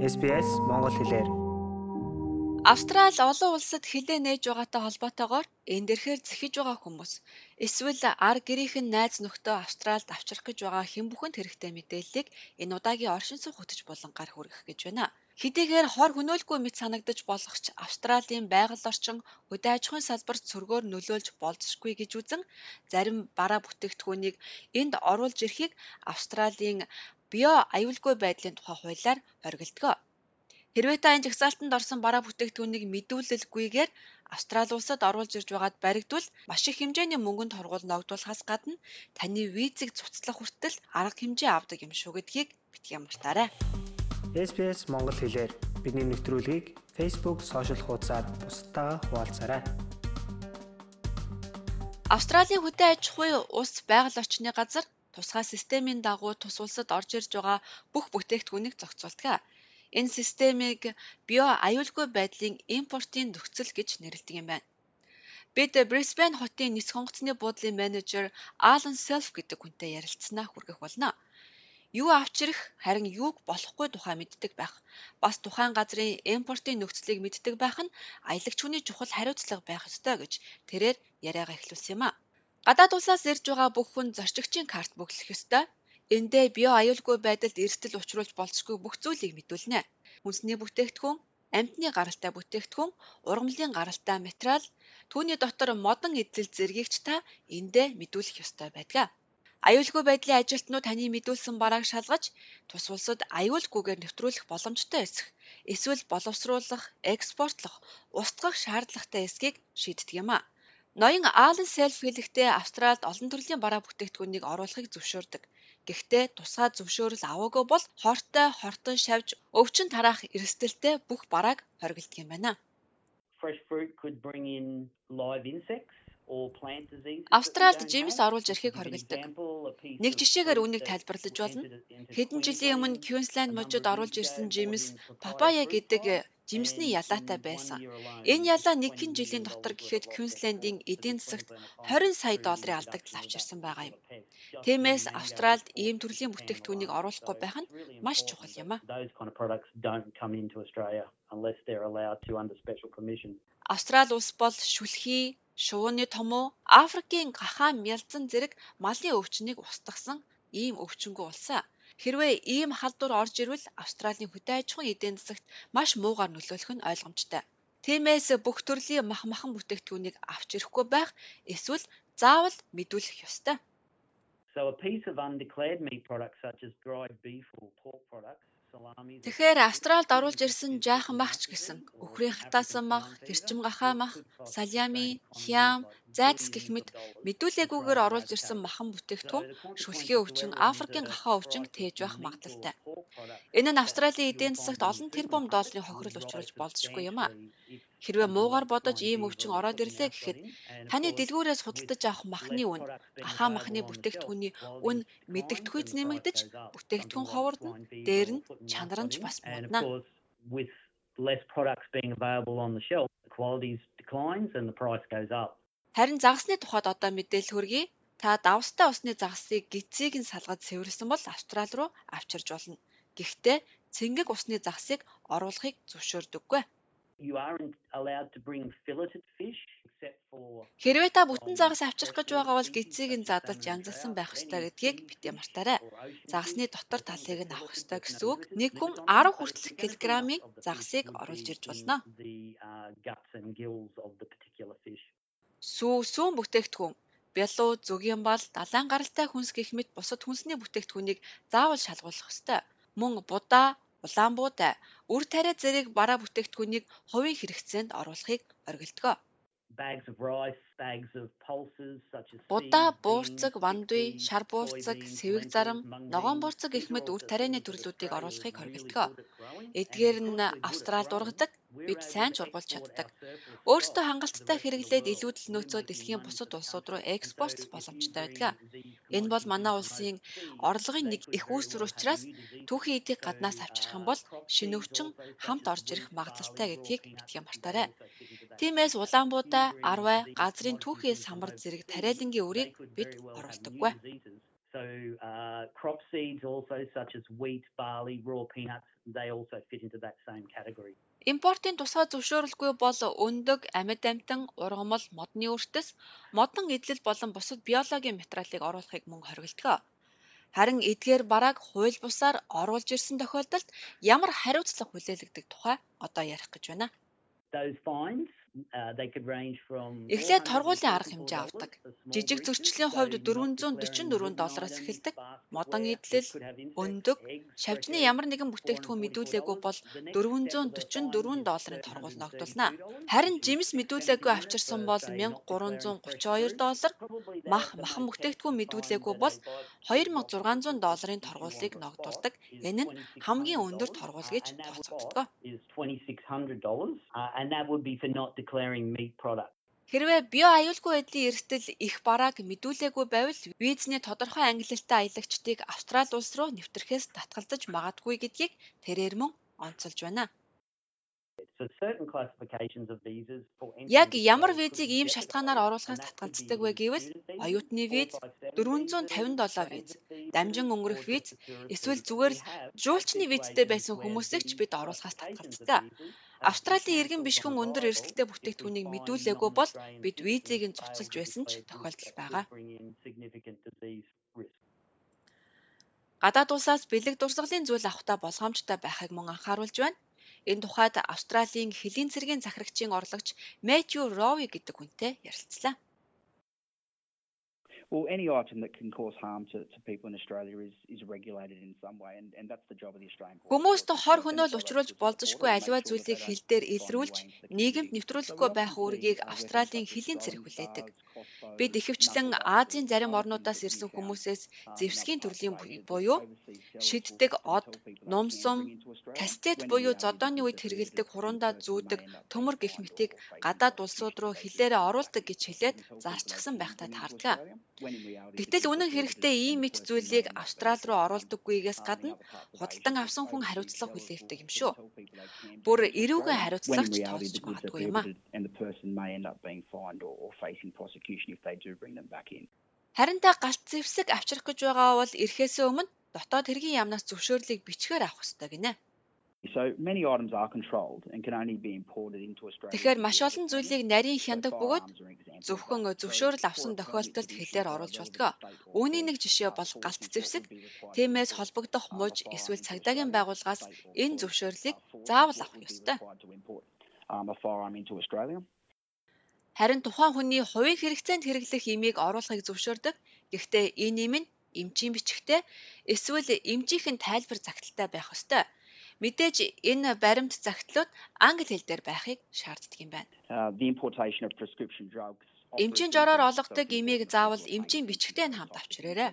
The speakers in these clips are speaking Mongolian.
SBS Монгол хэлээр Австрал олон улсад хилээ нээж байгаатай холбоотойгоор энэ дэрхээр зэхэж байгаа хүмүүс эсвэл ар гэрийнхэн найз нөхдөө Австралд авчрах гэж байгаа хэн бүхэнд хэрэгтэй мэдээллийг энэ удаагийн оршин суух хөтөч булангаар хүргэх гэж байна. Хэдийгээр хор хөнөөлгүй мэт санагдаж болох ч Австралийн байгаль орчин хөдөө аж ахуйн салбарт сөргөөр нөлөөлж болзошгүй гэж үзэн зарим бараа бүтээгдэхүүнийг энд оруулж ирэхийг Австралийн био аюулгүй байдлын тухай хуулиар хориглодог. Хэрвээ та энэ жагсаалтанд орсон бараа бүтээгдэхүүнийг мэдүүлэлгүйгээр Австрали улсад оруулж ирж байгаад баригдвал маш их хэмжээний мөнгөнд хоргуул ногдуулахаас гадна таны визийг цуцлах хүртэл арга хэмжээ авдаг юм шүү гэдгийг битгий мартаарай. SPS Монгол хэлээр бидний мэдрэлгийг Facebook сошиал хуудасаар бусдаа хуваалцаарай. Австралийн хөдөө аж ахуй улс байгаль орчны газар тусгай системийн дагуу тус улсад орж ирж байгаа бүх бүтээгдэхүүнийг зохицуулдаг. Энэ системийг био аюулгүй байдлын импортын нөхцөл гэж нэрлэдэг юм байна. Бид Brisbane хотын нисэх онгоцны буудлын менежер Alan Self гэдэг хүнтэй ярилцсанаа хүргэх болно. Юу авчрах харин юуг болохгүй тухай мэддэг байх. Бас тухайн газрын импортын нөхцөлийг мэддэг байх нь аялагч хүний чухал хариуцлага байх ёстой гэж тэрээр яриагаа эхлүүлсэн юм а. Гадаад улсаас ирж байгаа бүх хүн зорчигчийн карт бүглэх ёстой. Эндээ био аюулгүй байдалд эрсдэл учруулж болцгүй бүх зүйлийг мэдүүлнэ. Хүнсний бүтээгдэхүүн, амьтны гаралтай бүтээгдэхүүн, ургамлын гаралтай материал, түүний дотор модон эзэл зэргийг ч та эндээ мэдүүлэх ёстой байдаг. Аюулгүй байдлын ажилтнууд таны мэдүүлсэн барааг шалгаж тус улсад аюулгүйгээр нэвтрүүлэх боломжтой эсэх эсвэл боловсруулах, экспортлох, устгах шаардлагатай эсхийг шийддэг юм а. Ноён Алан Селф хэлэхдээ Австралид олон төрлийн бараа бүтээгдэхүүнийг оруулахыг зөвшөөрдөг. Гэхдээ тусгай зөвшөөрөл аваагүй бол хортой хортон шавж өвчин тараах эрсдэлтэй бүх барааг хоригддаг юм байна. Fresh fruit could bring in live insects Австралид жимс оруулж ирэхийг хоригддаг. Нэг жишээгээр үүнийг тайлбарлаж болно. Хэдэн жилийн өмнө Квинсленд мужид оруулж ирсэн жимс папая гэдэг жимсний ялаатай байсан. Энэ ялаа нэгэн жилийн дотор гэхэд Квинслендийн эдийн засагт 20 сая долларын алдагдал авчирсан байгаа юм. Тиймээс Австральд ийм төрлийн бүтээгдэхүүнийг оруулахгүй байх нь маш чухал юм а. Австрали улс бол шүлхий, шувууны томуу, Африкийн гахаан мялзан зэрэг малын өвчнийг устгасан ийм өвчнгөө улсаа. Хэрвээ ийм халдвар орж ирвэл Австралийн хөдөө аж ахуйн эдийн засагт маш муугар нөлөөлөх нь ойлгомжтой. Тиймээс бүх төрлийн мах махан бүтээгдэхүүнийг авч ирэхгүй байх эсвэл заавал мэдүүлэх ёстой. So a piece of undeclared meat products such as dried beef or pork products Тэгэхээр Австралид оруулж ирсэн жаахан махч гэсэн өхрийн хатаасан мах, хэрчим гахаа мах, салями, хям, зайдас гэх мэт мэдүүлээгүйгээр оруулж ирсэн махан бүтээгдэхүүн шүлхий өвчин, Африкийн гахаа өвчин тээж байх магадлалтай. Энэ нь Австралийн эдийн засагт олон тэрбум долларын хохирол учруулж болзошгүй юм а. Хэрвээ муугаар бодож ийм өвчин ороод ирлээ гэхэд таны дэлгүүрээс худалдаж авах махны үн, ахаа махны бүтээгдэхүүний үн мэдэгдэхүйц нэмэгдэж бүтээгдэхүүн ховордно, дээр нь чанар нь ч бас муудна. less products being available on the shelf, the quality declines and the price goes up. Харин загасны тухайд одоо мэдээлэл хүргэе. Та давстай усны загасыг гизийг нь салгаж цэвэрлсэн бол Австрали руу авчирж болно. Гэхдээ цэнгэг усны загасыг оруулахыг зөвшөөрдөггүй. Хэрвээ та бүтэн загас авчрах гэж байгаа бол гизийг нь задалж янзалсан байх ёстой гэдгийг битгий мартаарай. Загасны дотор талыг нь авах ёстой гэсэн үг. Нэг хүн 10 хүртэлх килограммын загасыг оруулж ирж болно. Сүү, сүүн бүтээгдэхүүн бялуу, зүгийн бал, далайн гаралтай хүнс гэх мэт бусад хүнсний бүтээгдэхүүнийг заавал шалгуулах ёстой. Мөн будаа, улаан буудай, үр тариа зэрэг бараа бүтээгдэхүүнийг хувийн хэрэгцээнд оруулахыг оргилдог. Будаа, буурцаг, вандуй, шар буурцаг, сэвэг зарам, ногоон буурцаг гэх мэт үр тарианы төрлүүдийг оруулахыг хоригддог. Эдгээр нь Австралид ургадаг, бид сайн ч ургуулж чаддаг. Өөрсдөө хангалттай хэрэглээд илүүдэл нөөцөө дэлхийн бусад улсууд руу экспортлох боломжтой байдаг. Энэ бол манай улсын орлогын нэг их үүсвэр учраас түүхийн эдийг гаднаас авчрах юм бол шинэ өвчин хамт орж ирэх магадлалтай гэдгийг битгий мартаарай. Тиймээс Улаанбуудаа, Арвай, газрын түүхий самбар зэрэг тариалангийн үрийг бид оруулдаггүй. So uh, crop seeds also such as wheat, barley, raw peanuts, they also fit into that same category. Импортын тусгай зөвшөөрөлгүй бол өндөг, амьд амтан, ургамал, модны үртэс, модон эдлэл болон бусад биологийн материалыг оруулахыг мөн хориглодог. Харин эдгээр барааг хууль бусаар оруулж ирсэн тохиолдолд ямар хариуцлага хүлээлгдэг тухай одоо ярих гэж байна. Those fines Эхлээд торгуулийн арга хэмжээ авдаг. Жижиг зөрчлийн хувьд 444 доллараас эхэлдэг. Модон идэлэл, өндөг, шавжны ямар нэгэн бүтээгдэхүүн мэдүүлээгүй бол 444 долларын торгуул ногдуулна. Харин жимс мэдүүлээгүй авчирсан бол 1332 доллар, мах махан бүтээгдэхүүн мэдүүлээгүй бол 2600 долларын торгуулийг ногдуулдаг. Энэ нь хамгийн өндөр торгуул гэж тооцогддог declaring meat product. Хэрвээ био аюулгүй байдлын эрсдэл их барааг мэдүүлээгүй байвал визний тодорхой ангилалтай аялагчдыг Австрали улс руу нэвтрэхээс татгалзаж магадгүй гэдгийг тэрээр мөн онцолж байна. Яг ямар визийг ийм шалтгаанаар оруулахаас татгалздаг вэ гэвэл оюутны виз, 457 виз, дамжин өнгөрөх виз, эсвэл зүгээр л жуулчны визтэй байсан хүмүүсийг ч бид оруулахаас татгалздаг. Австралийн иргэн бишгэн өндөр эрсдэлтэй бүтээгдэхүүнийг мэдүүлээгүй бол бид визийг нь цуцалж байсан ч тохиолдол байгаа. Гадаад улсаас бэлэг дурсгалын зүйл авахта болгоомжтой байхыг мөн анхааруулж байна. Энэ тухайд Австралийн хэлийн цэргийн захирагчийн орлогч Мэтью Рови гэдэг хүнтэй ярилцлаа. Well, any item that can cause harm to, to people in Australia is, is regulated in some way, and, and that's the job of the Australian Court. Хүмүүст хор хөнөөл учруулж болзошгүй аливаа зүйлийг хил дээр илрүүлж, нийгэмд нэвтрүүлэхгүй байх үүргийг Австралийн хэлийн цэрэг хүлээдэг. Бид ихэвчлэн Азийн зарим орнуудаас ирсэн хүмүүсээс зэвсгийн төрлийн буюу шиддэг од, нумсум, кастет буюу зодооны үед хэрэгэлдэг хурундаа зүүдэг төмөр гих мэтийг гадаад улсууд руу хилээрээ оруулдаг гэж хэлээд зарчгсан байхтай таардаг. Гэтэл үнэн хэрэгтээ ийм мэт зүйлийг Австрали руу оруулдаггүйгээс гадна худалдан авсан хүн хариуцлага хүлээдэг юм шүү. Бүр эрүүгийн хариуцлагач тооцож магадгүй юм а. Харин та галт зэвсэг авчрах гэж байгаа бол эрхээсээ өмнө дотоод хэргийн яамнаас зөвшөөрлийг бичгээр авах ёстой гинэ. Тэгэхээр маш олон зүйлийг нарийн хяндаг бөгөөд зөвхөн зөвшөөрөл авсан тохиолдолд хэлээр оруулж болдог. Үүний нэг жишээ бол галт зэвсэг. Тиймээс холбогдох муж эсвэл цагдаагийн байгууллагаас энэ зөвшөөрлийг заавал авах ёстой. Харин тухайн хүний хувийн хэрэгцээнд хэрэглэх имийг оруулахыг зөвшөөрдөг. Гэхдээ энэ им нь эмчийн бичгтээ эсвэл эмчийнхэн тайлбар загталтай байх ёстой. Мэдээж энэ баримт загтлууд англи хэл дээр байхыг шаарддаг юм байна. Uh, Эмчийн жороор олгодог имийг заавал эмчийн бичгтээ нь хамт авчирээрэй.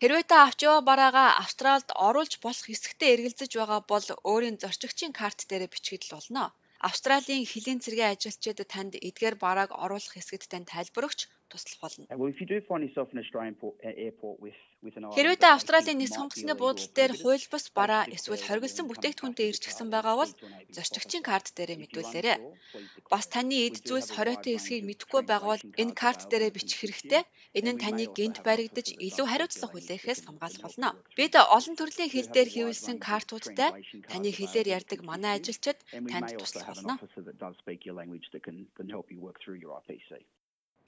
Хэрвээ та авч яваа бараагаа Австралид оруулж болох хэсэгтээ эргэлзэж байгаа бол өөрийн зорчигчийн карт дээр бичгэд л болно. Австралийн хилийн цэргийн ажилчид танд эдгээр барааг оруулах хэсэгт тань тайлбарагч туслах болно. Хэрвээ та Австралийн нийт сонгоцны буудлын дээр хууль бус бараа эсвэл хоригдсан бүтээгдэхүүнтэй ирчихсэн байгаа бол зорчигчийн карт дээрээ мэдүүлээрэй. Бас таны эд зүйлс хориотын эсхийг мэдэхгүй байгаа бол энэ карт дээрээ бичих хэрэгтэй. Энэ нь таныг гинт баригдаж илүү хариуцлага хүлээхээс хамгаалах болно. Бид олон төрлийн хэл дээр хэвлсэн картуудтай таны хэлээр ярьдаг манай ажилчид танд туслах болно.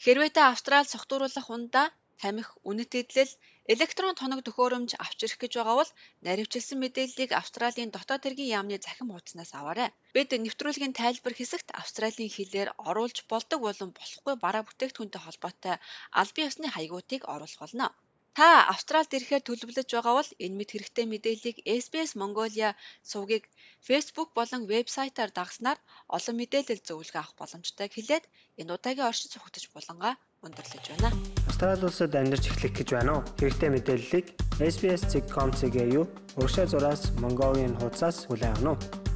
Хэрвээ та Австрали согтууруулах ундаа тамхи, үнэт эдлэл, электрон тоног төхөөрөмж авч ирэх гэж байгаа бол наривчилсан мэдээллийг Австралийн дотоод хэргийн яамны захин хуудаснаас аваарай. Бид нэвтрүүлгийн тайлбар хэсэгт Австралийн хэлээр оруулж болдог болон болохгүй бараа бүтээгдэхүүнтэй холбоотой албан ёсны хаягуудыг оруулах болно. Та Австралид ирэхээр төлөвлөж байгаа бол энэ мэт хэрэгтэй мэдээллийг SBS Mongolia сувгийг Facebook болон вебсайтаар дагснаар олон мэдээлэл зөвлөгөө авах боломжтой хэлээд энэ удаагийн оршин суугдаж булангаа өндөрлөж байна. Австрали улсад амьдарч эхлэх гэж байна уу? Хэрэгтэй мэдээллийг SBS.com.cg юу? Урагшаа зураас Mongolian хуудасаас хүлээн авах нь